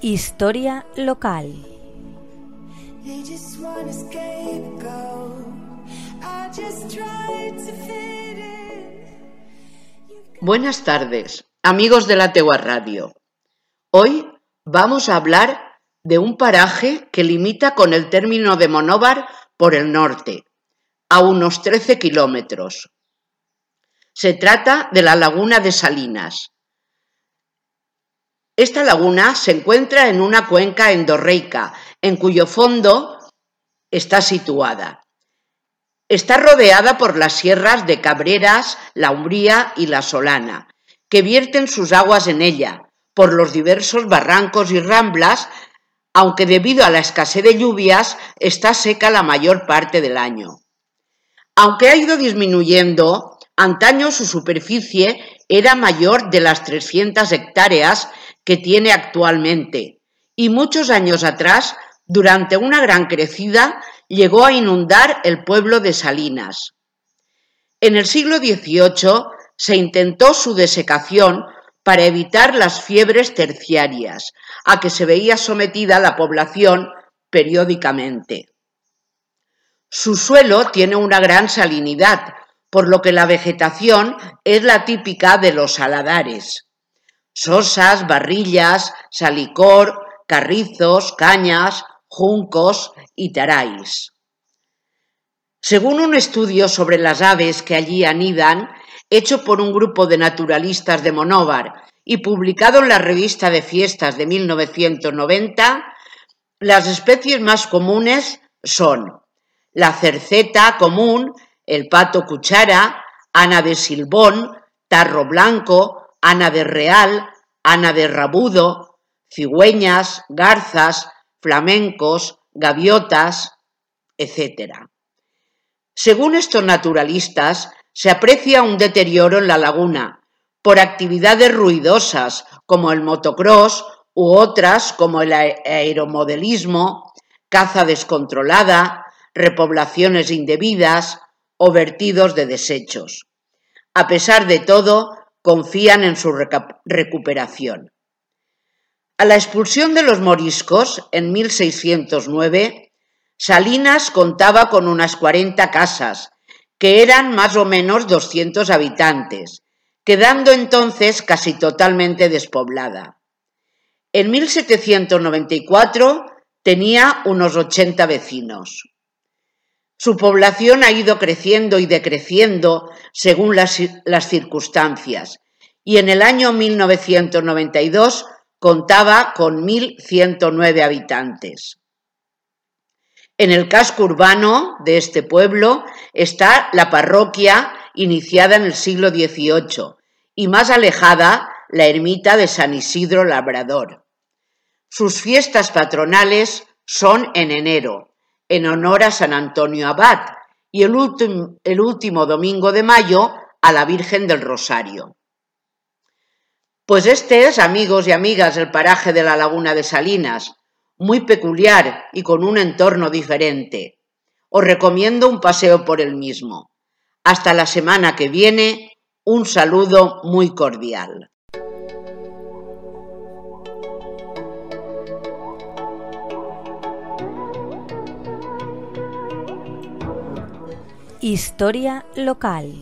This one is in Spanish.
Historia local. Buenas tardes, amigos de la Tegua Radio. Hoy vamos a hablar de un paraje que limita con el término de Monóvar por el norte, a unos 13 kilómetros. Se trata de la laguna de Salinas. Esta laguna se encuentra en una cuenca endorreica, en cuyo fondo está situada. Está rodeada por las sierras de Cabreras, la Umbría y la Solana, que vierten sus aguas en ella, por los diversos barrancos y ramblas, aunque debido a la escasez de lluvias está seca la mayor parte del año. Aunque ha ido disminuyendo, Antaño su superficie era mayor de las 300 hectáreas que tiene actualmente y muchos años atrás, durante una gran crecida, llegó a inundar el pueblo de Salinas. En el siglo XVIII se intentó su desecación para evitar las fiebres terciarias a que se veía sometida la población periódicamente. Su suelo tiene una gran salinidad, por lo que la vegetación es la típica de los saladares. Sosas, barrillas, salicor, carrizos, cañas, juncos y taráis. Según un estudio sobre las aves que allí anidan, hecho por un grupo de naturalistas de Monóvar y publicado en la revista de fiestas de 1990, las especies más comunes son la cerceta común, el pato cuchara, ana de silbón, tarro blanco, ana de real, ana de rabudo, cigüeñas, garzas, flamencos, gaviotas, etc. Según estos naturalistas, se aprecia un deterioro en la laguna por actividades ruidosas como el motocross u otras como el aeromodelismo, caza descontrolada, repoblaciones indebidas, o vertidos de desechos. A pesar de todo, confían en su recuperación. A la expulsión de los moriscos en 1609, Salinas contaba con unas 40 casas, que eran más o menos 200 habitantes, quedando entonces casi totalmente despoblada. En 1794 tenía unos 80 vecinos. Su población ha ido creciendo y decreciendo según las, circunstancias y en el año 1992 contaba con 1.109 habitantes. En el casco urbano de este pueblo está la parroquia iniciada en el siglo XVIII y más alejada la ermita de San Isidro Labrador. Sus fiestas patronales son en enero, en honor a San Antonio Abad y el, último domingo de mayo a la Virgen del Rosario. Pues este es, amigos y amigas, el paraje de la Laguna de Salinas, muy peculiar y con un entorno diferente. Os recomiendo un paseo por el mismo. Hasta la semana que viene, un saludo muy cordial. Historia local.